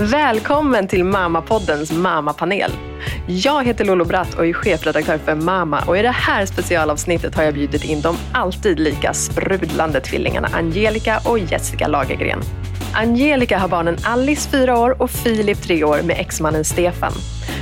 Välkommen till Mammapoddens mammapanel. Jag heter Lolo Bratt och är chefredaktör för Mamma och i det här specialavsnittet har jag bjudit in de alltid lika sprudlande tvillingarna Angelica och Jessica Lagergren. Angelica har barnen Alice, fyra år, och Filip, tre år, med exmannen Stefan.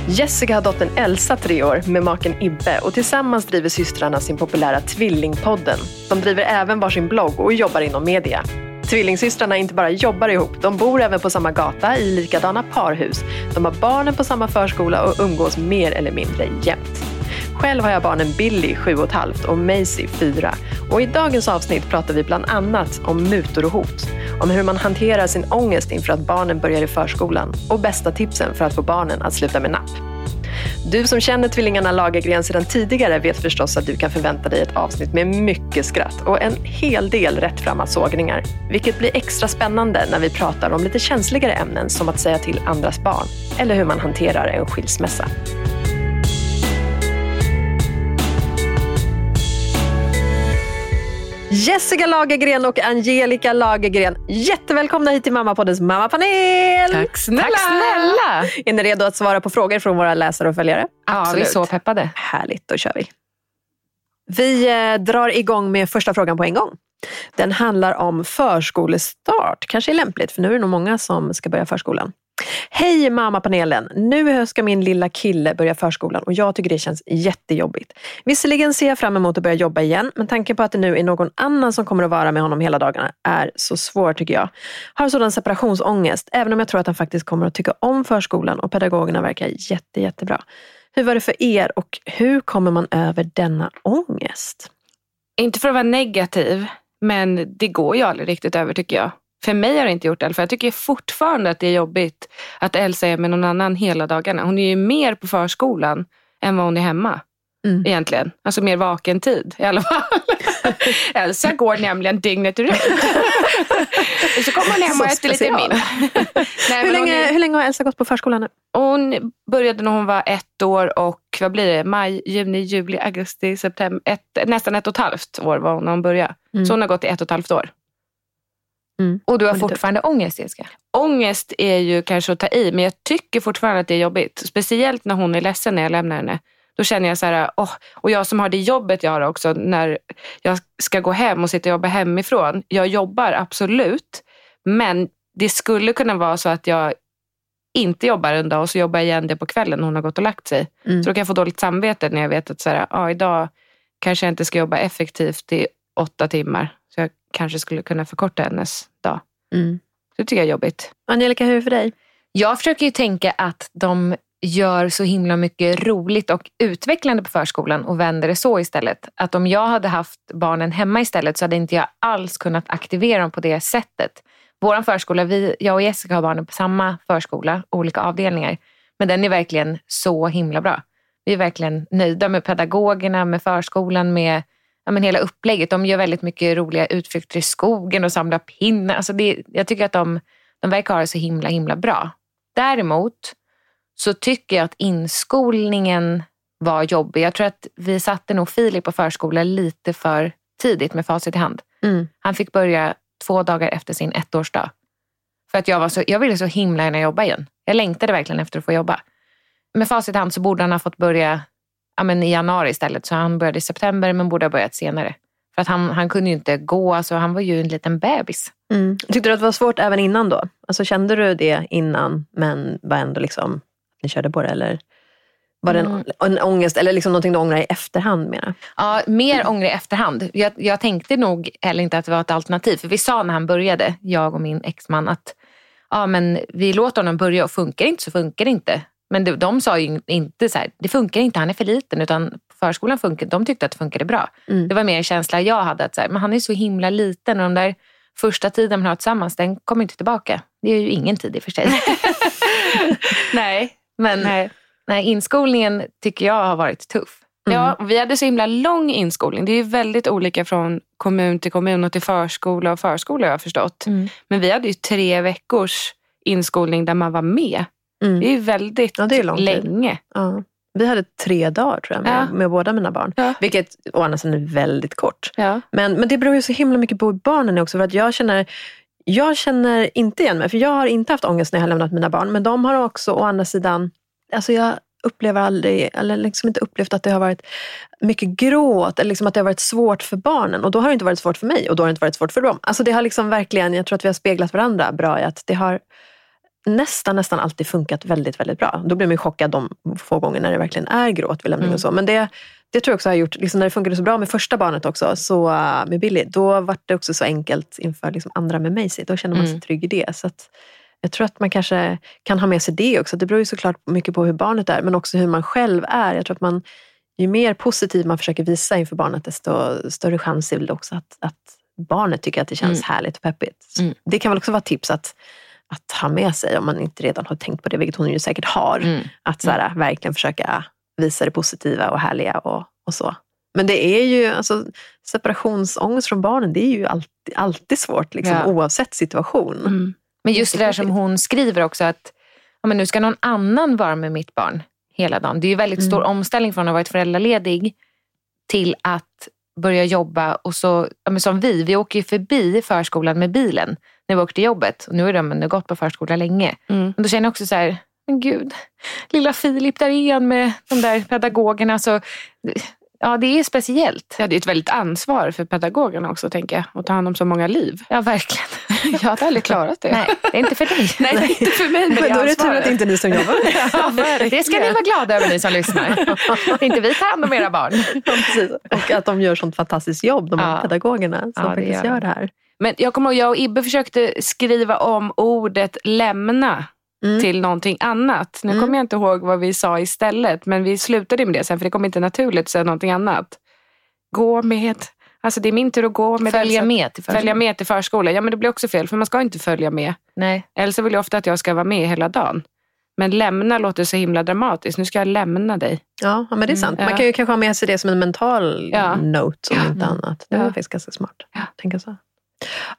Jessica har dottern Elsa, tre år, med maken Ibbe och tillsammans driver systrarna sin populära Tvillingpodden. De driver även varsin blogg och jobbar inom media. Tvillingsystrarna inte bara jobbar ihop, de bor även på samma gata i likadana parhus. De har barnen på samma förskola och umgås mer eller mindre jämt. Själv har jag barnen Billy, 7,5 och Maisie, 4. Och i dagens avsnitt pratar vi bland annat om mutor och hot. Om hur man hanterar sin ångest inför att barnen börjar i förskolan och bästa tipsen för att få barnen att sluta med napp. Du som känner tvillingarna Lagergren sedan tidigare vet förstås att du kan förvänta dig ett avsnitt med mycket skratt och en hel del rättframma sågningar. Vilket blir extra spännande när vi pratar om lite känsligare ämnen som att säga till andras barn eller hur man hanterar en skilsmässa. Jessica Lagergren och Angelica Lagergren, jättevälkomna hit till Mammapoddens mammapanel! Tack snälla! Tack snälla! Är ni redo att svara på frågor från våra läsare och följare? Ja, vi är så peppade. Härligt, då kör vi. Vi eh, drar igång med första frågan på en gång. Den handlar om förskolestart. Kanske är lämpligt, för nu är det nog många som ska börja förskolan. Hej mammapanelen! Nu i höst ska min lilla kille börja förskolan och jag tycker det känns jättejobbigt. Visserligen ser jag fram emot att börja jobba igen, men tanken på att det nu är någon annan som kommer att vara med honom hela dagarna är så svår tycker jag. Har sådan separationsångest, även om jag tror att han faktiskt kommer att tycka om förskolan och pedagogerna verkar jätte, jättebra. Hur var det för er och hur kommer man över denna ångest? Inte för att vara negativ, men det går ju aldrig riktigt över tycker jag. För mig har det inte gjort det. För jag tycker fortfarande att det är jobbigt att Elsa är med någon annan hela dagarna. Hon är ju mer på förskolan än vad hon är hemma. Mm. Egentligen. Alltså mer vaken tid i alla fall. Elsa går nämligen dygnet runt. och så kommer hon hem och äter lite middag. hur, länge, hur länge har Elsa gått på förskolan nu? Hon började när hon var ett år och vad blir det? Maj, juni, juli, augusti, september. Ett, nästan ett och ett halvt år var hon när hon började. Mm. Så hon har gått i ett och ett halvt år. Mm. Och du har fortfarande ångest Jessica? Ångest är ju kanske att ta i, men jag tycker fortfarande att det är jobbigt. Speciellt när hon är ledsen när jag lämnar henne. Då känner jag så här, oh, och jag som har det jobbet jag har också, när jag ska gå hem och sitta och jobba hemifrån. Jag jobbar absolut, men det skulle kunna vara så att jag inte jobbar en dag och så jobbar jag igen det på kvällen när hon har gått och lagt sig. Mm. Så då kan jag få dåligt samvete när jag vet att så här, ah, idag kanske jag inte ska jobba effektivt i åtta timmar. Så jag kanske skulle kunna förkorta hennes dag. Mm. Det tycker jag är jobbigt. Angelica, hur är det för dig? Jag försöker ju tänka att de gör så himla mycket roligt och utvecklande på förskolan och vänder det så istället. Att om jag hade haft barnen hemma istället så hade inte jag alls kunnat aktivera dem på det sättet. Vår förskola, vi, jag och Jessica har barnen på samma förskola, olika avdelningar. Men den är verkligen så himla bra. Vi är verkligen nöjda med pedagogerna, med förskolan, med ja, men hela upplägget. De gör väldigt mycket roliga utflykter i skogen och samlar pinnar. Alltså det, jag tycker att de, de verkar ha det så himla, himla bra. Däremot så tycker jag att inskolningen var jobbig. Jag tror att vi satte nog Filip på förskola lite för tidigt med facit i hand. Mm. Han fick börja två dagar efter sin ettårsdag. För att jag, var så, jag ville så himla gärna jobba igen. Jag längtade verkligen efter att få jobba. Med facit i hand så borde han ha fått börja ja, men i januari istället. Så han började i september men borde ha börjat senare. För att han, han kunde ju inte gå, alltså, han var ju en liten bebis. Mm. Tyckte du att det var svårt även innan då? Alltså, kände du det innan men var ändå liksom, ni körde på det? Eller var det en, mm. en ångest eller liksom någonting du ångrar i efterhand? Menar? Ja, mer ångrar i efterhand. Jag, jag tänkte nog heller inte att det var ett alternativ. För vi sa när han började, jag och min exman, att ja, men vi låter honom börja och funkar inte så funkar det inte. Men de, de sa ju inte så här, det funkar inte, han är för liten. Utan förskolan funkar, de tyckte att det funkade bra. Mm. Det var mer en känsla jag hade, att så här, men han är så himla liten och de där första tiden man har tillsammans, den kommer inte tillbaka. Det är ju ingen tid i och för sig. nej. Men nej. Nej, inskolningen tycker jag har varit tuff. Mm. Ja, vi hade så himla lång inskolning. Det är ju väldigt olika från kommun till kommun och till förskola och förskola har jag förstått. Mm. Men vi hade ju tre veckors inskolning där man var med. Mm. Det är väldigt ja, det är länge. Ja. Vi hade tre dagar tror jag med, ja. med båda mina barn. Ja. Vilket å andra sidan är väldigt kort. Ja. Men, men det beror ju så himla mycket på barnen också. För att jag känner Jag känner inte igen mig, för jag har inte haft ångest när jag har lämnat mina barn. Men de har också å andra sidan, alltså jag upplever aldrig, eller liksom inte upplevt att det har varit mycket gråt eller liksom att det har varit svårt för barnen. Och då har det inte varit svårt för mig och då har det inte varit svårt för dem. Alltså det har liksom verkligen, jag tror att vi har speglat varandra bra i att det har nästan, nästan alltid funkat väldigt, väldigt bra. Då blir man chockad de få gånger när det verkligen är gråt vid lämning och så. Men det, det tror jag också har gjort, liksom när det funkade så bra med första barnet också, så, uh, med Billy, då var det också så enkelt inför liksom andra med mig. Då känner man sig trygg i det. Så att, jag tror att man kanske kan ha med sig det också. Det beror ju såklart mycket på hur barnet är, men också hur man själv är. Jag tror att man, ju mer positiv man försöker visa inför barnet, desto större chans är det också att, att barnet tycker att det känns mm. härligt och peppigt. Mm. Det kan väl också vara ett tips att, att ha med sig om man inte redan har tänkt på det, vilket hon ju säkert har. Mm. Att så här, verkligen försöka visa det positiva och härliga och, och så. Men det är ju, alltså, separationsångest från barnen, det är ju alltid, alltid svårt liksom, ja. oavsett situation. Mm. Men just det där som hon skriver också att ja, men nu ska någon annan vara med mitt barn hela dagen. Det är ju väldigt mm. stor omställning från att ha varit föräldraledig till att börja jobba och så, ja, men som vi, vi åker ju förbi förskolan med bilen när vi åker till jobbet. Och nu har de gått på förskola länge. Mm. Men då känner jag också så här, men gud, lilla Filip, där är han med de där pedagogerna. Så, ja, det är speciellt. Ja, det är ett väldigt ansvar för pedagogerna också, tänker jag. Att ta hand om så många liv. Ja, verkligen. Jag hade aldrig klarat det. Nej, det är inte för dig. Nej, är inte för mig. Men då är det tur att det inte är ni som jobbar ja, Det ska ni vara glada över, ni som lyssnar. inte vi tar hand om era barn. Ja, precis. Och att de gör sånt fantastiskt jobb, de här ja. pedagogerna som ja, faktiskt gör. gör det här. Men jag kommer ihåg, jag och Ibbe försökte skriva om ordet lämna mm. till någonting annat. Nu mm. kommer jag inte ihåg vad vi sa istället, men vi slutade med det sen för det kom inte naturligt att säga någonting annat. Gå med. Alltså det är min tur att gå med. Följa den, med till förskolan. Följa med till förskolan. Ja men det blir också fel för man ska inte följa med. Nej. Eller så vill jag ofta att jag ska vara med hela dagen. Men lämna låter så himla dramatiskt. Nu ska jag lämna dig. Ja, men det är sant. Mm, man kan ju kanske ha med sig det som en mental ja. note om ja. inte annat. Det är ja. faktiskt ganska smart. Ja. Tänka så.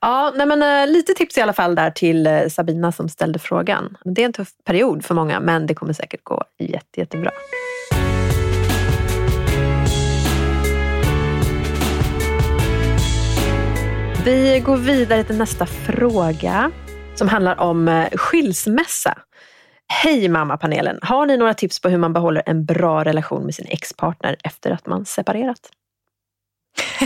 Ja, nej men, eh, lite tips i alla fall där till eh, Sabina som ställde frågan. Det är en tuff period för många men det kommer säkert gå jätte, jättebra. Vi går vidare till nästa fråga som handlar om eh, skilsmässa. Hej mammapanelen! Har ni några tips på hur man behåller en bra relation med sin expartner efter att man separerat?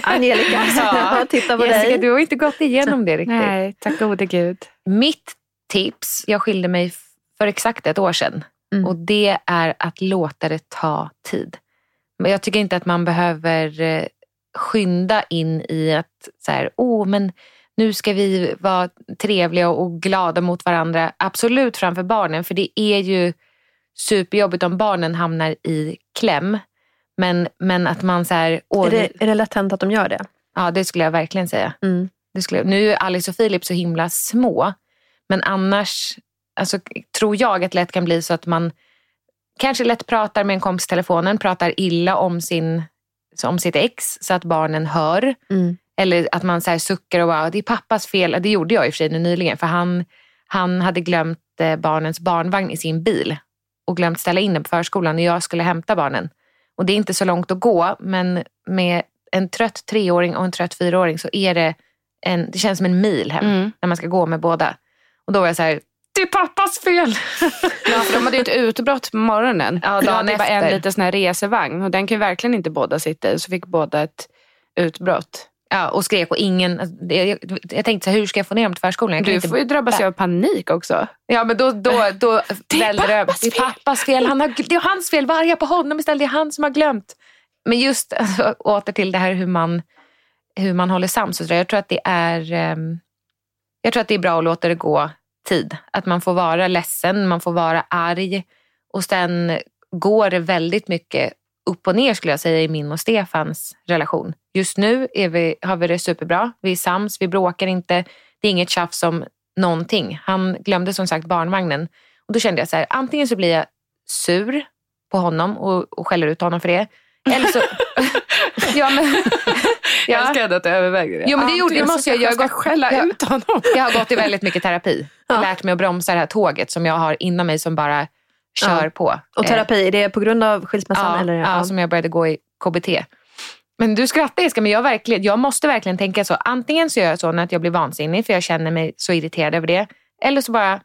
Angelica, ja. titta på Jessica, dig. Du har inte gått igenom det riktigt. Nej, tack gode gud. Mitt tips, jag skilde mig för exakt ett år sedan. Mm. Och det är att låta det ta tid. Men jag tycker inte att man behöver eh, skynda in i att så här, oh, men nu ska vi vara trevliga och glada mot varandra. Absolut framför barnen, för det är ju superjobbigt om barnen hamnar i kläm. Men, men att man så här... Åh, är, det, är det lätt hänt att de gör det? Ja, det skulle jag verkligen säga. Mm. Det skulle, nu är Alice och Filip så himla små. Men annars alltså, tror jag att det lätt kan bli så att man kanske lätt pratar med en kompis i telefonen, pratar illa om, sin, om sitt ex så att barnen hör. Mm. Eller att man så suckar och bara, det är pappas fel. Det gjorde jag i och för sig nyligen för han, han hade glömt eh, barnens barnvagn i sin bil och glömt ställa in den på förskolan när jag skulle hämta barnen. Och det är inte så långt att gå, men med en trött treåring och en trött fyraåring så är det, en, det känns som en mil hem mm. när man ska gå med båda. Och då var jag så här, det är pappas fel. ja, för de hade ju ett utbrott på morgonen. Ja, dagen det var en liten sån här resevagn och den kan ju verkligen inte båda sitta i. Så fick båda ett utbrott. Ja, och skrek och ingen... Alltså, jag, jag tänkte så här, hur ska jag få ner dem till förskolan? du får ju drabbas av panik också. Ja men då, då, då det är pappas det. är pappas fel. Han har, det är hans fel. Varga på honom istället. Det är han som har glömt. Men just alltså, åter till det här hur man, hur man håller sams. Jag tror att det är um, jag tror att det är bra att låta det gå tid. Att man får vara ledsen, man får vara arg. Och sen går det väldigt mycket upp och ner skulle jag säga i min och Stefans relation. Just nu vi, har vi det superbra. Vi är sams, vi bråkar inte. Det är inget tjafs om någonting. Han glömde som sagt barnvagnen. Och då kände jag så här, antingen så blir jag sur på honom och, och skäller ut honom för det. Eller så... ja, men, ja. Jag älskar att du överväger det. Jo, men det gjorde, det måste jag. Jag, jag, skälla jag, ut honom. jag har gått i väldigt mycket terapi. Ja. Lärt mig att bromsa det här tåget som jag har inom mig som bara kör ja. på. Och terapi, är det på grund av skilsmässan? Ja, eller? ja, som jag började gå i KBT. Men du skrattar Jessica, men jag, verkligen, jag måste verkligen tänka så. Antingen så gör jag så när jag blir vansinnig för jag känner mig så irriterad över det. Eller så bara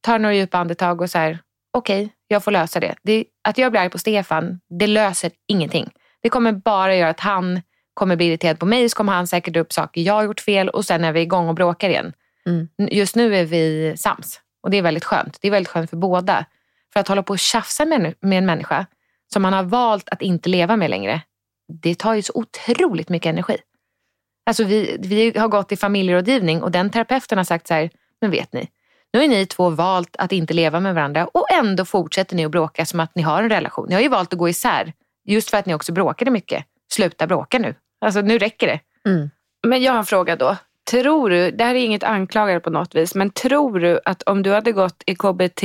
tar några djupa andetag och så här, okej, okay, jag får lösa det. det. Att jag blir arg på Stefan, det löser ingenting. Det kommer bara göra att han kommer bli irriterad på mig, så kommer han säkert upp saker jag har gjort fel och sen är vi igång och bråkar igen. Mm. Just nu är vi sams och det är väldigt skönt. Det är väldigt skönt för båda. För att hålla på och tjafsa med en människa som man har valt att inte leva med längre, det tar ju så otroligt mycket energi. Alltså vi, vi har gått i familjerådgivning och den terapeuten har sagt så här, men vet ni, nu har ni två valt att inte leva med varandra och ändå fortsätter ni att bråka som att ni har en relation. Ni har ju valt att gå isär just för att ni också bråkade mycket. Sluta bråka nu. Alltså nu räcker det. Mm. Men jag har en fråga då. Tror du, det här är inget anklagande på något vis, men tror du att om du hade gått i KBT,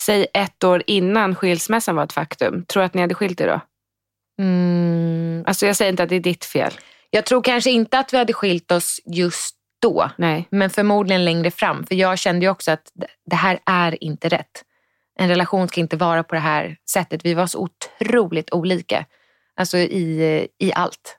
säg ett år innan skilsmässan var ett faktum, tror du att ni hade skilt er då? Mm. Alltså jag säger inte att det är ditt fel. Jag tror kanske inte att vi hade skilt oss just då. Nej. Men förmodligen längre fram. För jag kände ju också att det här är inte rätt. En relation ska inte vara på det här sättet. Vi var så otroligt olika. Alltså i, i allt.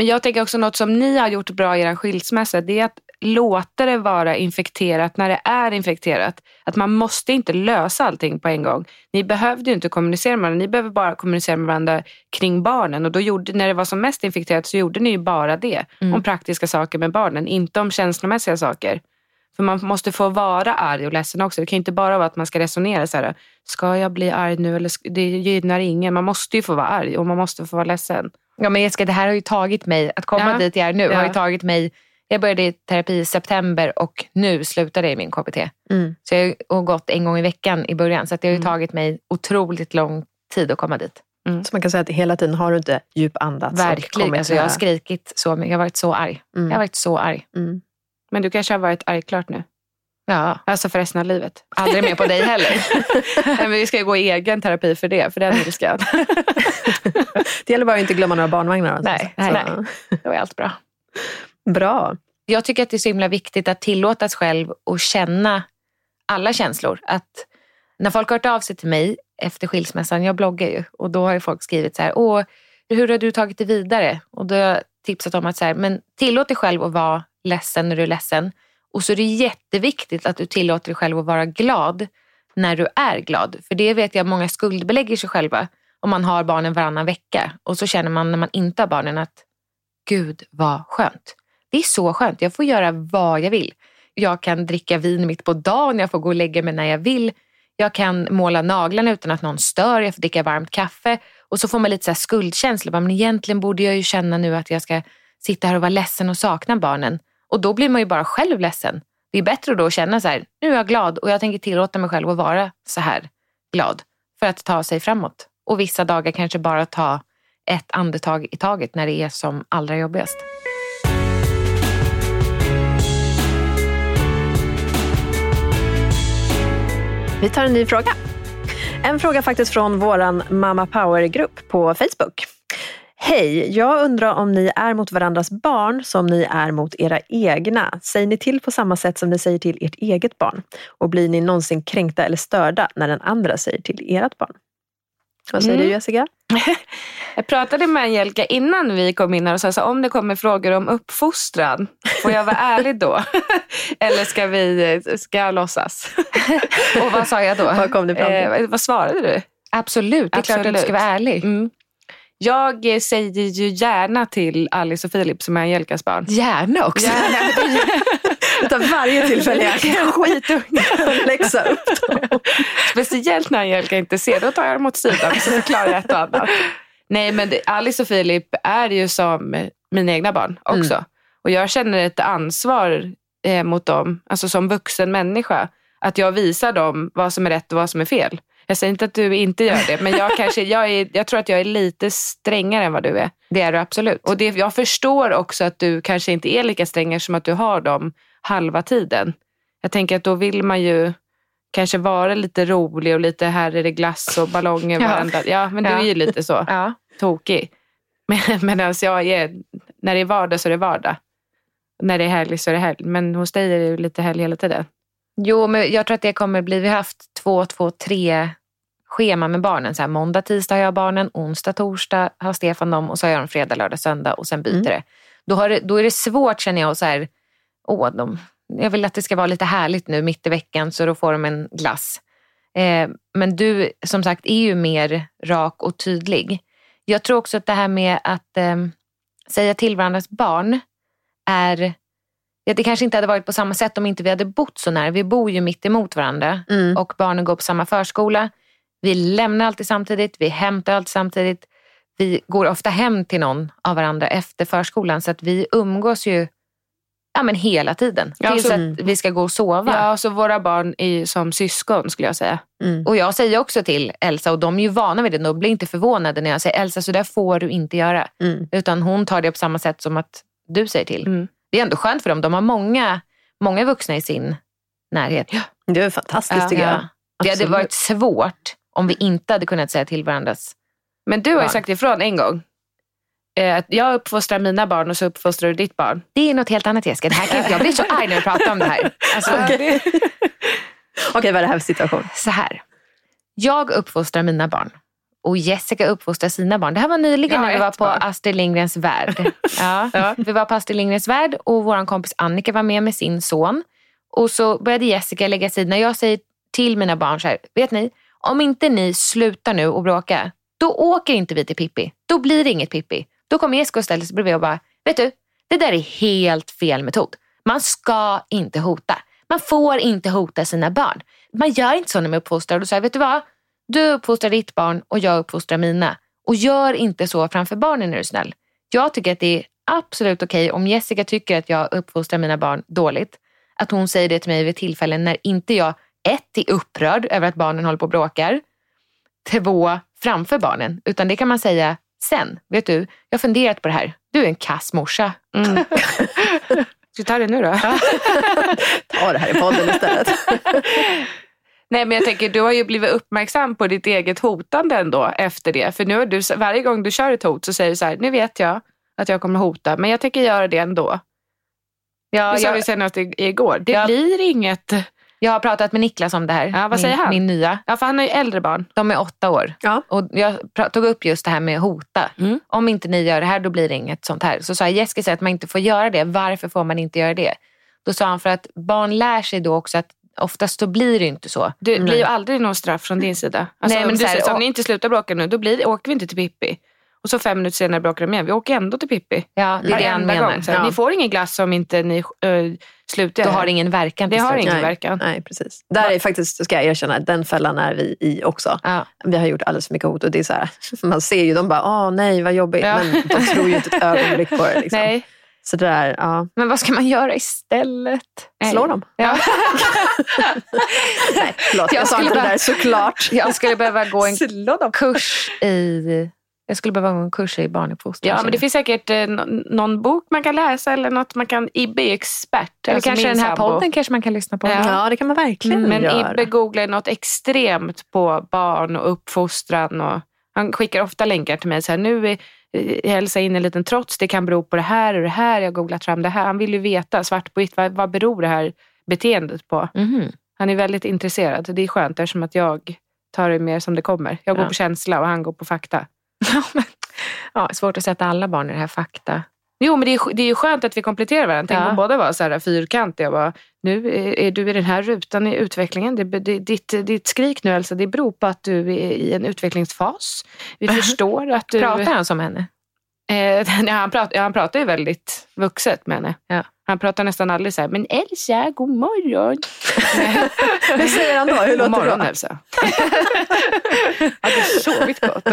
Men jag tänker också något som ni har gjort bra i er skilsmässa. Det är att låta det vara infekterat när det är infekterat. Att man måste inte lösa allting på en gång. Ni behövde ju inte kommunicera med varandra. Ni behöver bara kommunicera med varandra kring barnen. Och då gjorde, när det var som mest infekterat så gjorde ni ju bara det. Mm. Om praktiska saker med barnen, inte om känslomässiga saker. För man måste få vara arg och ledsen också. Det kan inte bara vara att man ska resonera så här. Ska jag bli arg nu? Eller det gynnar ingen. Man måste ju få vara arg och man måste få vara ledsen. Ja men Jessica, det här har ju tagit mig, att komma ja. dit jag är nu, ja. har ju tagit mig jag började i terapi i september och nu slutade jag i min KBT. Mm. Så jag har gått en gång i veckan i början. Så det har ju mm. tagit mig otroligt lång tid att komma dit. Mm. Så man kan säga att hela tiden har du inte djupandats? Verkligen. Alltså jag har skrikit så mycket. Jag har varit så arg. Mm. Jag har varit så arg. Men du kanske har varit arg klart nu? Ja. Alltså för resten av livet. Aldrig mer på dig heller. Men vi ska gå i egen terapi för det, för den jag. det gäller bara att inte glömma några barnvagnar. Alltså. Nej, nej, nej. då är allt bra. Bra. Jag tycker att det är så himla viktigt att tillåta sig själv och känna alla känslor. Att när folk har hört av sig till mig efter skilsmässan, jag bloggar ju, och då har folk skrivit så här, Åh, hur har du tagit det vidare? Och då har jag tipsat om att så här, men tillåt dig själv att vara ledsen när du är ledsen. Och så är det jätteviktigt att du tillåter dig själv att vara glad när du är glad. För det vet jag många skuldbelägger sig själva om man har barnen varannan vecka. Och så känner man när man inte har barnen att gud vad skönt. Det är så skönt. Jag får göra vad jag vill. Jag kan dricka vin mitt på dagen, jag får gå och lägga mig när jag vill. Jag kan måla naglarna utan att någon stör, jag får dricka varmt kaffe. Och så får man lite så här skuldkänsla. Men egentligen borde jag ju känna nu att jag ska sitta här och vara ledsen och sakna barnen. Och då blir man ju bara själv ledsen. Det är bättre då att känna så här, nu är jag glad och jag tänker tillåta mig själv att vara så här glad. För att ta sig framåt. Och vissa dagar kanske bara ta ett andetag i taget när det är som allra jobbigast. Vi tar en ny fråga. En fråga faktiskt från vår Mamma Power-grupp på Facebook. Hej, jag undrar om ni är mot varandras barn som ni är mot era egna. Säger ni till på samma sätt som ni säger till ert eget barn? Och blir ni någonsin kränkta eller störda när den andra säger till ert barn? Vad säger mm. du Jessica? jag pratade med Angelica innan vi kom in här och sa så om det kommer frågor om uppfostran, får jag vara ärlig då? Eller ska vi ska jag låtsas? och vad sa jag då? Vad kom du fram till? Eh, vad svarade du? Absolut, det är Absolut. klart att du ska vara ärlig. Mm. Jag säger ju gärna till Alice och Filip som är Angelicas barn. Gärna också? Gärna. Ta varje tillfälle jag kan skitunga och läxa upp dem. Speciellt när Angelica inte ser, då tar jag dem åt sidan så förklarar jag ett och annat. Nej men Alice och Filip är ju som mina egna barn också. Mm. Och jag känner ett ansvar eh, mot dem, alltså som vuxen människa. Att jag visar dem vad som är rätt och vad som är fel. Jag säger inte att du inte gör det, men jag, kanske, jag, är, jag tror att jag är lite strängare än vad du är. Det är du absolut. Och det, jag förstår också att du kanske inte är lika sträng som att du har dem halva tiden. Jag tänker att då vill man ju kanske vara lite rolig och lite här är det glass och ballonger ja. varenda. Ja, men du är ju lite så ja. tokig. Medan alltså jag är, när det är vardag så är det vardag. När det är helg så är det helg. Men hos dig är det lite helg hela tiden. Jo, men jag tror att det kommer bli, vi har haft två, två, tre schema med barnen. Så här, måndag, tisdag har jag barnen, onsdag, torsdag har Stefan dem och så har jag dem fredag, lördag, söndag och sen byter Mm. det. Då, har det. då är det svårt känner jag. att Så här, åh, de, jag vill att det ska vara lite härligt nu mitt i veckan så då får de en glass. Eh, men du som sagt är ju mer rak och tydlig. Jag tror också att det här med att eh, säga till varandras barn är Ja, det kanske inte hade varit på samma sätt om inte vi hade bott så nära. Vi bor ju mitt emot varandra Mm. och barnen går på samma förskola. Vi lämnar alltid samtidigt, vi hämtar alltid samtidigt. Vi går ofta hem till någon av varandra efter förskolan så att vi umgås ju ja, men hela tiden. Ja, Tills så- att vi ska gå och sova. Ja, så våra barn är ju som syskon skulle jag säga. Mm. Och jag säger också till Elsa, och de är ju vana vid det, de blir inte förvånade när jag säger Elsa, så där får du inte göra. Mm. Utan hon tar det på samma sätt som att du säger till. Mm. Det är ändå skönt för dem. De har många, många vuxna i sin närhet. Det är fantastiskt tycker jag. Det hade varit svårt om vi inte hade kunnat säga till varandras. Men du har ju Barn. sagt ifrån en gång. Eh, att jag uppfostrar mina barn och så uppfostrar du ditt barn. Det är något helt annat Jessica. Det här kan, jag blir så arg när vi pratar om det här. Alltså, Okej. Okej, vad är det här för situation? Så här. Jag uppfostrar mina barn och Jessica uppfostrar sina barn. Det här var nyligen Ja, när vi var på barn. Astrid Lindgrens värld. Ja. Vi var på Astrid Lindgrens värld och vår kompis Annika var med med sin son. Och så började Jessica lägga sig. När jag säger till mina barn så här, vet ni, om inte ni slutar nu och bråka, då åker inte vi till Pippi. Då blir det inget Pippi. Då kommer Jessica och ställer sig bredvid och bara, vet du, det där är helt fel metod. Man ska inte hota. Man får inte hota sina barn. Man gör inte så när man uppfostrar. Och då säger vet du vad? Du uppfostrar ditt barn och jag uppfostrar mina. Och gör inte så framför barnen är du snäll. Jag tycker att det är absolut okej om Jessica tycker att jag uppfostrar mina barn dåligt. Att hon säger det till mig vid tillfällen när inte jag ett är upprörd över att barnen håller på och bråkar. Två framför barnen. Utan det kan man säga sen. Vet du, jag har funderat på det här. Du är en kass morsa. Mm. Ska vi ta det nu då? Ta det här i podden istället. Nej men jag tänker, du har ju blivit uppmärksam på ditt eget hotande ändå efter det. För nu har du, varje gång du kör ett hot så säger du så här, nu vet jag att jag kommer hota, men jag tänker göra det ändå. Ja, det sa jag, vi senast igår. Det Ja. blir inget. Jag har pratat med Niklas om det här. Ja, vad min, säger han? Min nya. Ja, för han har ju äldre barn. De är åtta år. Ja. Och jag tog upp just det här med hota. Mm. Om inte ni gör det här då blir det inget sånt här. Så sa jag, Jessica säger att man inte får göra det. Varför får man inte göra det? Då sa han för att barn lär sig då också att oftast så blir det inte så. Det blir ju aldrig någon straff från din sida. Alltså, Nej, men om du säger om ni inte slutar bråka nu, då blir, åker vi inte till Pippi. Och så fem minuter senare bråkar de igen. Vi åker ändå till Pippi. Ja, det är det han Varenda menar. gång. Så här, Ja. Ni får ingen glass om inte ni äh, slutar. Då har det ingen verkan. Det har ingen Nej. verkan. Nej, precis. Där är faktiskt, ska jag erkänna, den fällan är vi i också. Ja. Vi har gjort alldeles för mycket hot och det är så här, man ser ju, de bara, åh nej vad jobbigt. Ja. Men de tror ju inte ett ögonblick på det. Liksom. Nej. Så det där, ja. Men vad ska man göra istället? Slå dem. Ja. Nej, förlåt. Jag, Jag sa inte det där såklart. Jag skulle behöva gå en kurs i jag skulle behöva gå en kurs i barnuppfostran. Ja, men det finns säkert eh, nå- någon bok man kan läsa eller något man kan... Ibbe är expert. Eller alltså kanske den här sambo. podden kanske man kan lyssna på. Ja. Ja, det kan man verkligen Men göra. Ibbe googlar något extremt på barn och uppfostran. Och han skickar ofta länkar till mig. Så här, nu är eh, Elsa inne i en liten trots. Det kan bero på det här och det här. Jag har googlat fram det här. Han vill ju veta svart på vitt. Vad, vad beror det här beteendet på? Mhm. Han är väldigt intresserad. Det är skönt eftersom att jag tar det mer som det kommer. Jag går Ja. på känsla och han går på fakta. Ja, men, ja, svårt att sätta alla barn i det här fakta. Jo, men det är, det är ju skönt att vi kompletterar varandra. Tänk Ja. om båda var så här fyrkantiga. Jag bara, nu är, är du i den här rutan i utvecklingen. Det, det, ditt, ditt skrik nu Elsa, det beror på att du är i en utvecklingsfas. Vi förstår att du... Pratar han som henne? Eh, nej, han, pratar, ja, han pratar ju väldigt vuxet med henne. Ja. Han pratar nästan aldrig så här, men Elsa, god morgon. Hur säger han då? Hur god låter morgon det? Elsa. Har du sovit gott?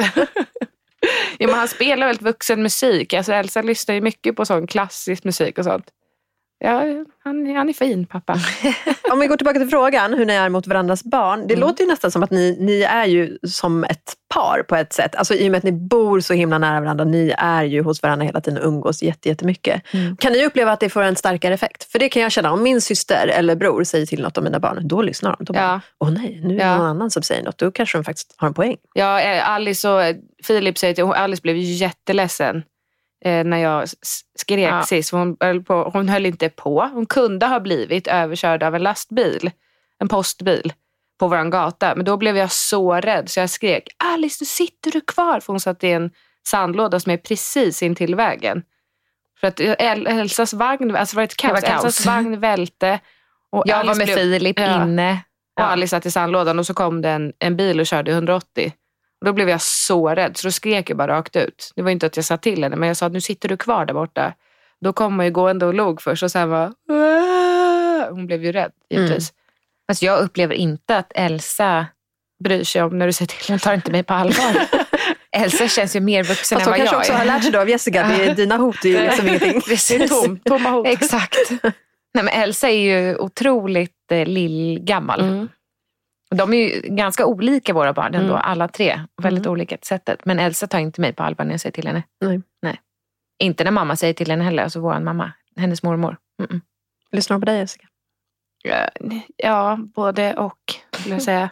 Ja, men han spelar väldigt vuxen musik. Alltså, Elsa lyssnar ju mycket på sån klassisk musik och sånt. Ja, han, han är fin pappa. Om vi går tillbaka till frågan hur ni är mot varandras barn. Det Mm. låter ju nästan som att ni, ni är ju som ett par på ett sätt. Alltså i och med att ni bor så himla nära varandra. Ni är ju hos varandra hela tiden och umgås jätte- jättemycket. Mm. Kan ni uppleva att det får en starkare effekt? För det kan jag känna. Om min syster eller bror säger till något om mina barn, då lyssnar de. Då bara, Ja. åh nej, nu är det Ja. någon annan som säger något. Då kanske de faktiskt har en poäng. Ja, eh, Alice och Filip säger till Alice blev jätteledsen eh, när jag skrek Ja. sist. Hon höll, på, hon höll inte på. Hon kunde ha blivit överkörd av en lastbil, en postbil, på vår gata. Men då blev jag så rädd så jag skrek Alice, nu sitter du kvar? För hon satt i en sandlåda som är precis intill vägen. För att El- Elsas vagn, alltså var ett kaos. Det var kaos. Elsas vagn välte. Och Jag var Alice med blev- Filip Ja. inne. och Alice satt i sandlådan och så kom det en, en bil och körde 180. Då blev jag så rädd så då skrek jag bara rakt ut. Det var inte att jag sa till henne men jag sa nu sitter du kvar där borta. Då kom hon ju gående och log först och sen var! Hon blev ju rädd givetvis. Fast jag upplever inte att Elsa, Bryr sig om när du säger till. hon tar inte mig på allvar. Elsa känns ju mer vuxen Fast än hon vad kanske jag också är. har lärt sig då av Jessica. Är, dina hot är ju liksom ingenting. Det är tom, tomma hot. Exakt. Nej, men Elsa är ju otroligt eh, lillgammal. Mm. De är ju ganska olika våra barn ändå, Mm. alla tre. Väldigt Mm. olika till sättet. Men Elsa tar inte mig på allvar när jag säger till henne. Nej. Nej. Inte när mamma säger till henne heller, alltså vår mamma, hennes mormor. Mm-mm. Lyssnar hon på dig Jessica? Ja, Ja, både och skulle jag säga.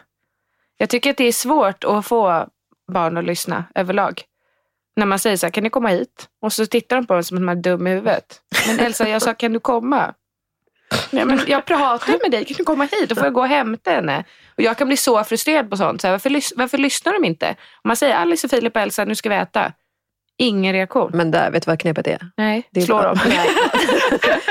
Jag tycker att det är svårt att få barn att lyssna överlag. När man säger så här, kan ni komma hit? Och så tittar de på en som att man är dum i huvudet. Men Elsa, jag sa, kan du komma? Nej, men jag pratar med dig, kan du komma hit? Då får jag gå och hämta henne. Och jag kan bli så frustrerad på sånt. Så här, varför, varför lyssnar de inte? Om man säger Alice, Filip och Elsa, nu ska vi äta. Ingen reaktion. Men där, vet du vad knepet är? Nej, Det är slå dem. Nej.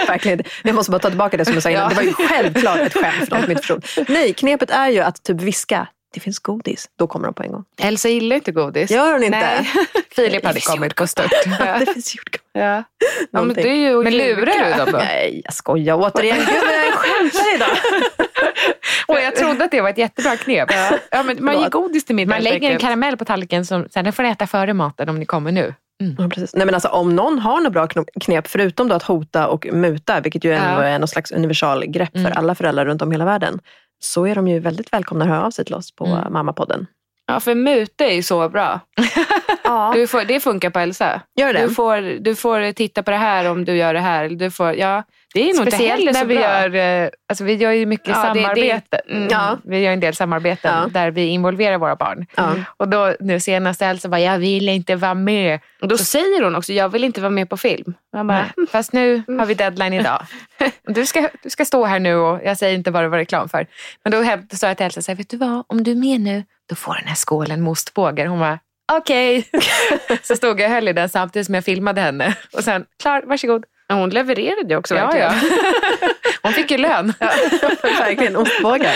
Verkligen. Jag måste bara ta tillbaka det som du sa innan. Ja. Det var ju självklart ett skämt för de som inte förstod. Nej, knepet är ju att typ viska. Det finns godis. Då kommer de på en gång. Elsa gillar inte godis. Gör hon inte? Nej. Filip hade kommit på stört. det finns jordgubb. Ja. ja men det är ju Men lurar du dem då? Nej, jag skojar återigen. Gud, jag skämtar idag. Och jag trodde att det var ett jättebra knep. Ja, men man ger godis till middag. Man lägger en karamell på tallriken som sen får ni äta före maten om ni kommer nu. Ja, precis. Nej, men alltså, om någon har några bra knep, förutom då att hota och muta, vilket ju ändå Ja. är någon slags universalgrepp för Mm. alla föräldrar runt om i hela världen, så är de ju väldigt välkomna att höra av sig till oss på Mm. Mammapodden. Ja, för muta är ju så bra. Ja, Du får, det funkar på Elsa. gör det. Du får, du får titta på det här om du gör det här. Du får, ja, det är nog inte Speciellt heller när så vi bra. gör, eh, alltså vi gör ju mycket Ja, det- det- samarbete. mm. Ja. Vi gör en del samarbeten Ja. där vi involverar våra barn. Och då nu senast Elsa bara, jag vill inte vara med. Och då säger hon också, jag vill inte vara med på film. Bara, Nej. Fast nu har vi deadline idag. Du ska, du ska stå här nu och jag säger inte vad det var reklam för. Men då sa jag till Elsa, så här, vet du vad, om du är med nu, då får den här skålen med ostbågar. Hon bara, okej. så stod jag och höll i den samtidigt som jag filmade henne. Och sen, klar, varsågod. Hon levererade ju också Ja, verkligen. ja. Hon fick ju lön. Verkligen ostbågar.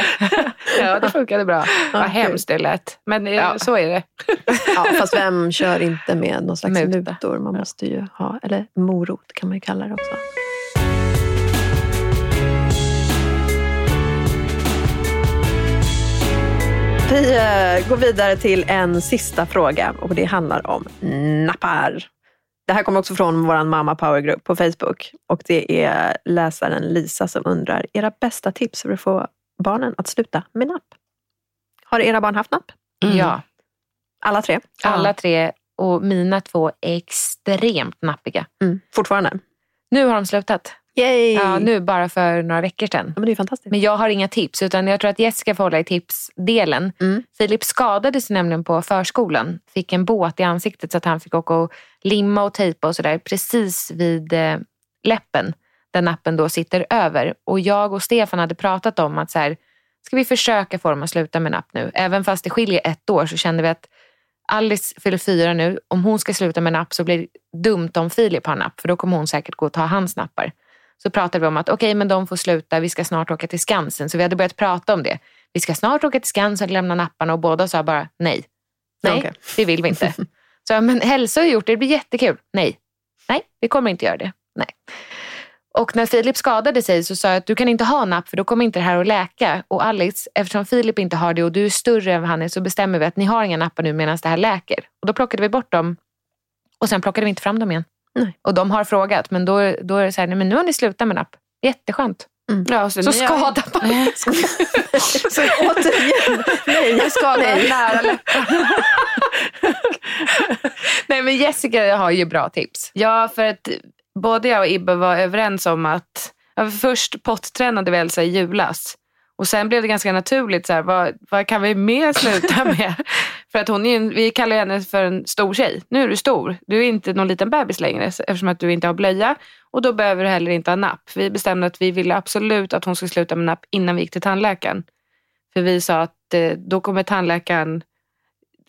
ja, det funkade bra. Vad kul. hemskt det lät. Men eh, Ja. så är det. Ja, fast vem kör inte med någon slags Muta. mutor? Man måste ju ha, eller morot kan man ju kalla det också. Vi eh, går vidare till en sista fråga och det handlar om nappar. Det här kommer också från vår mamma powergrupp på Facebook och det är läsaren Lisa som undrar era bästa tips för att få barnen att sluta med napp. Har era barn haft napp? Ja, Alla tre? alla tre och mina två är extremt nappiga. Mm. Fortfarande? Nu har de slutat. Yay! Ja, nu bara för några veckor sedan. Ja, men det är fantastiskt. Men jag har inga tips utan jag tror att Jessica får hålla i tipsdelen. Mm. Filip skadade sig nämligen på förskolan. Fick en båt i ansiktet så att han fick åka och limma och tejpa och sådär precis vid eh, läppen där nappen då sitter över. Och jag och Stefan hade pratat om att så här, ska vi försöka få dem att sluta med napp nu? Även fast det skiljer ett år så kände vi att Alice fyller fyra nu. Om hon ska sluta med napp så blir det dumt om Filip har napp för då kommer hon säkert gå och ta hans nappar. Så pratade vi om att okej, men de får sluta, vi ska snart åka till Skansen. Så vi hade börjat prata om det. Vi ska snart åka till Skansen och lämna napparna och båda sa bara nej. Nej, Okej. det vill vi inte. Så men Hälsa har gjort det, det blir jättekul. Nej, nej, vi kommer inte göra det. Nej. Och när Filip skadade sig så sa jag att du kan inte ha napp för då kommer inte det här att läka. Och Alice, eftersom Filip inte har det och du är större än han är så bestämmer vi att ni har inga nappar nu medan det här läker. Och då plockade vi bort dem och sen plockade vi inte fram dem igen. Nej. Och de har frågat men då, då är det så här, nej, men nu har ni slutat med napp. Jätteskönt. Ja, Så ni har- skadar man. Så återigen, nej. skadar nej. nära läpparna. Nej men Jessica har ju bra tips. Ja, för att både jag och Ibbe var överens om att ja, först pottränade vi Elsa i julas. Och sen blev det ganska naturligt, så här, vad, vad kan vi mer sluta med? för att hon är, vi kallar henne för en stor tjej. Nu är du stor. Du är inte någon liten bebis längre eftersom att du inte har blöja. Och då behöver du heller inte ha napp. Vi bestämde att vi ville absolut att hon skulle sluta med napp innan vi gick till tandläkaren. För vi sa att eh, då kommer tandläkaren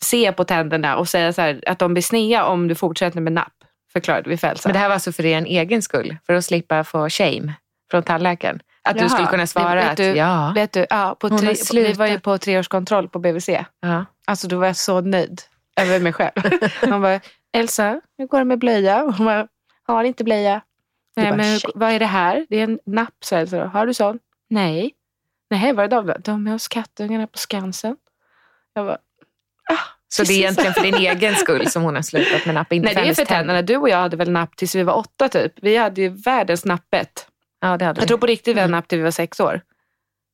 se på tänderna och säga så här, att de blir sneda om du fortsätter med napp. Förklarade vi för Elsa. Men det här var alltså för er egen skull? För att slippa få shame från tandläkaren? Att Jaha, du skulle kunna svara vet att du- ja. Vet du, ja, på tre, vi var ju på treårskontroll på BVC. ja. Alltså då var jag så nöjd över mig själv. Hon bara, Elsa, hur går det med blöja? Och Hon bara, har inte blöja. Nej, bara, men shit. vad är det här? Det är en napp, sa Elsa. Har du sån? Nej. Nej, var är de då? De är hos kattungarna på Skansen. Jag bara, ah, Så det är egentligen för din egen skull som hon har slutat med napp? Inte Nej, det är för tänderna. Du och jag hade väl napp tills vi var åtta typ. Vi hade ju världens nappet. Ja, det hade Jag du. tror på riktigt vi hade napp till vi var sex år.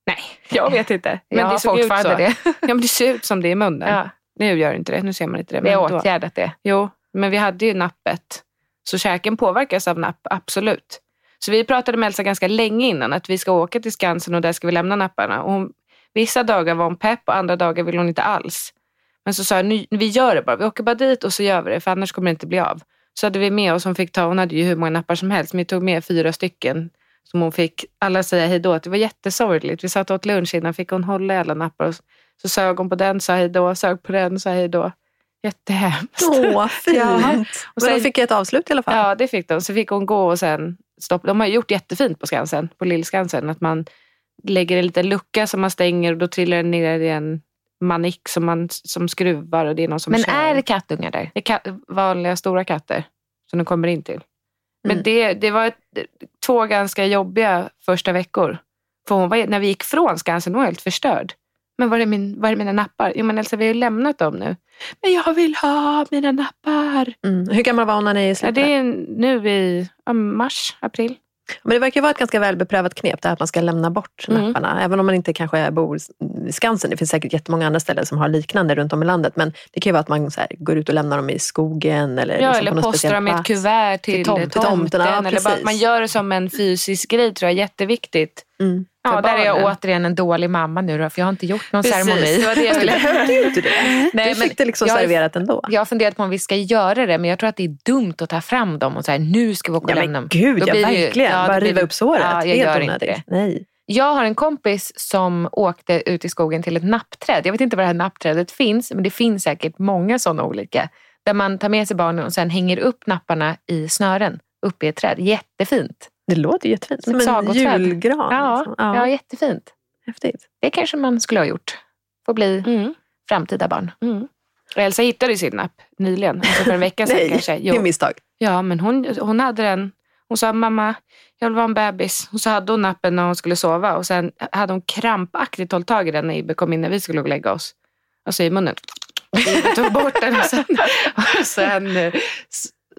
Nej, jag vet inte. Men jag det såg ut så. det. Ja, men det ser ut som det i munnen. Ja, Nu gör det inte det. Nu ser man inte det. vi har åtgärdat det. Jo, men vi hade ju nappet. Så käken påverkas av napp, absolut. Så vi pratade med Elsa ganska länge innan att vi ska åka till Skansen och där ska vi lämna napparna. Och hon, vissa dagar var hon pepp och andra dagar ville hon inte alls. Men så sa jag, "Nu- vi gör det bara. Vi åker bara dit och så gör vi det för annars kommer det inte bli av. Så hade vi med oss, hon fick ta, hon hade ju hur många nappar som helst, men vi tog med fyra stycken. Som hon fick alla säga hej då. Det var jättesorgligt. Vi satt och åt lunch innan, fick hon hålla i alla nappar. Och så sög hon på den, sa hej då, sög på den, sa hej då. Jättehemskt. Åh, fint. Ja. Och sen- sen fick jag ett avslut i alla fall. Ja, det fick de. Så fick hon gå och sen stoppa. De har gjort jättefint på Skansen, på Lillskansen. Att man lägger en liten lucka som man stänger och då trillar den ner i en manick som, man, som skruvar och det är någon som Men kör. är det kattungar där? Det är ka- vanliga stora katter som de kommer in till. Men Mm. det, det var ett, två ganska jobbiga första veckor. För hon var, när vi gick från Skansen, hon var helt förstörd. Men var är, min, var är mina nappar? Jo men Elsa, vi har ju lämnat dem nu. Men jag vill ha mina nappar. Mm. Hur gammal var hon när ni Ja, släppte? det är nu i ja, mars, april. Men det verkar vara ett ganska välbeprövat knep det här att man ska lämna bort Mm. Även om man inte kanske bor i Skansen. Det finns säkert jättemånga andra ställen som har liknande runt om i landet. Men det kan ju vara att man här, går ut och lämnar dem i skogen. Eller, Ja, liksom eller postar dem i ett kuvert till, Till tom- till tomten. tomten, ja, eller bara att man gör det som en fysisk grej tror jag är jätteviktigt. Mm. Ja, där är jag återigen en dålig mamma nu då, för jag har inte gjort någon Precis, ceremoni. det var det jag Du ville. behövde ju inte det. Nej, du fick det liksom jag serverat ändå. Jag har funderat på om vi ska göra det, men jag tror att det är dumt att ta fram dem och säga nu ska vi åka Ja, och lämna men dem. gud, Då ja, ju- verkligen. ja, då Bara blir riva upp såret. Ja, jag Helt gör inte onödigt. det. Nej. Jag har en kompis som åkte ut i skogen till ett nappträd. Jag vet inte var det här nappträdet finns, men det finns säkert många sådana olika. Där man tar med sig barnen och sen hänger upp napparna i snören uppe i ett träd. Jättefint. Det låter jättefint. Som Som en julgran. Ja, liksom. ja. ja. jättefint. Häftigt. Det kanske man skulle ha gjort. Får bli Mm. framtida barn. Mm. Elsa hittade ju sin napp nyligen, alltså för en vecka sedan Nej, kanske. det är Jo. misstag. Ja, men hon, hon hade den. Hon sa mamma, jag vill vara en bebis. Och så hade hon nappen när hon skulle sova och sen hade hon krampaktigt hållit tag i den när Ibbe kom in när vi skulle gå och lägga oss. Alltså i munnen. Ibbe tog bort den och sen, och sen eh,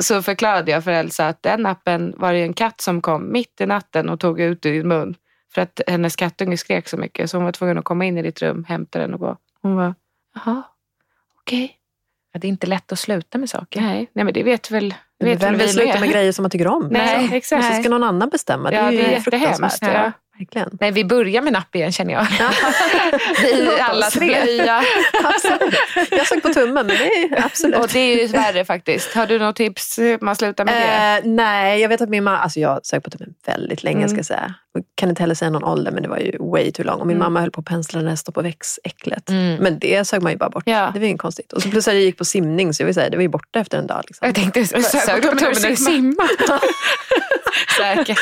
så förklarade jag för Elsa att den nappen var det en katt som kom mitt i natten och tog ut ur din mun. För att hennes kattunge skrek så mycket så hon var tvungen att komma in i ditt rum, hämta den och gå. Hon var, jaha, okej. Ja, Det är inte lätt att sluta med saker. Nej, nej men det vet väl, det vet Vem väl vill vi sluta med. grejer som man tycker om? Nej, Liksom. exakt. Så ska någon annan bestämma. Det Ja, är ju det är fruktansvärt. ja. Verkligen. Nej, vi börjar med napp igen känner jag. Vi blöja. Absolut. Jag såg på tummen, men det är absolut. Och det är ju värre faktiskt. Har du något tips hur man slutar med det? Eh, nej, jag vet att min mamma, alltså jag sög på tummen väldigt länge Mm. ska jag säga. Jag kan inte heller säga någon ålder men det var ju way too long. Och min Mm. mamma höll på att pensla här stoppa väx-äcklet. Mm. Men det sög man ju bara bort. Ja. Det var ju inget konstigt. Och så plus att jag gick på simning så jag vill säga, det var ju borta efter en dag. Liksom. Jag tänkte, sög du på tummen när du simmar? Säkert.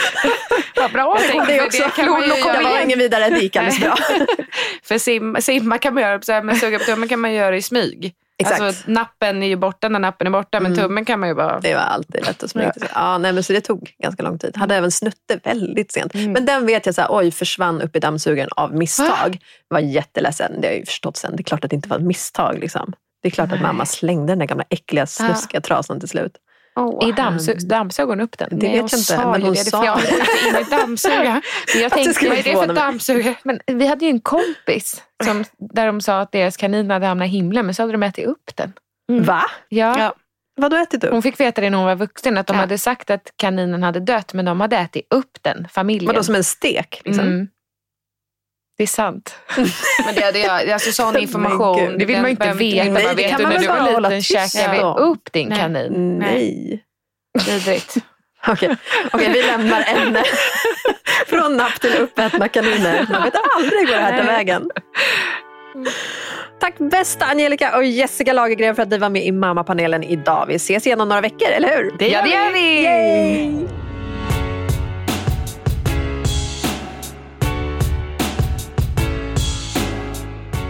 Vad bra. Jag tänkte, det också. det kan man ju det var ingen vidare, det gick alldeles bra. För sim, simma kan man göra, så här, men suga på tummen kan man göra i smyg. Exakt. Alltså, nappen är ju borta när nappen är borta, men Mm. tummen kan man ju bara... Det var alltid lätt att smyga. Ja, nej, men så det tog ganska lång tid. Hade även snutte väldigt sent. Mm. Men den vet jag så här, oj, försvann upp i dammsugaren av misstag. Var jätteledsen. Det har jag ju förstått sen. Det är klart att det inte var ett misstag. Liksom. Det är klart att Nej. mamma slängde den där gamla äckliga snuskiga trasan till slut. Åh, I dammsug, dammsög hon upp den? Det Nej, vet jag inte, sa men hon det. sa jag det. in i. Men jag tänkte, vad är det för dammsugare? Men vi hade ju en kompis som, där de sa att deras kanin hade hamnat i himlen, men så hade de ätit upp den. Mm. Va? Ja. Ja. Vad då ätit upp? Hon fick veta det när hon var vuxen, att de Ja. hade sagt att kaninen hade dött, men de hade ätit upp den, familjen. Vadå som en stek? Liksom? Mm. Det är sant. Men det jag, alltså sån information. Det vill man ju inte veta. Nej, bara, det vet kan man väl bara hålla tyst käkade vi upp din Nej. kanin. Nej. Vidrigt. Okej, Okej, vi lämnar ämnet. Från napp till uppätna kaniner. Man vet aldrig vad det här tar vägen. Tack bästa Angelica och Jessica Lagergren för att ni var med i Mammapanelen idag. Vi ses igen om några veckor, eller hur? Det gör, ja, det gör vi! Yay!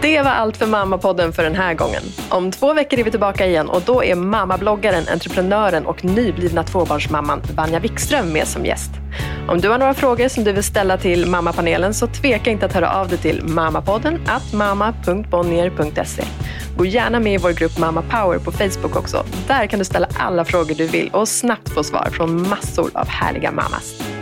Det var allt för Mammapodden för den här gången. Om två veckor är vi tillbaka igen och då är mammabloggaren, entreprenören och nyblivna tvåbarnsmamman Vanja Wikström med som gäst. Om du har några frågor som du vill ställa till mammapanelen så tveka inte att höra av dig till mammapodden at mamma.bonnier.se. Gå gärna med i vår grupp Mamma Power på Facebook också. Där kan du ställa alla frågor du vill och snabbt få svar från massor av härliga mammas.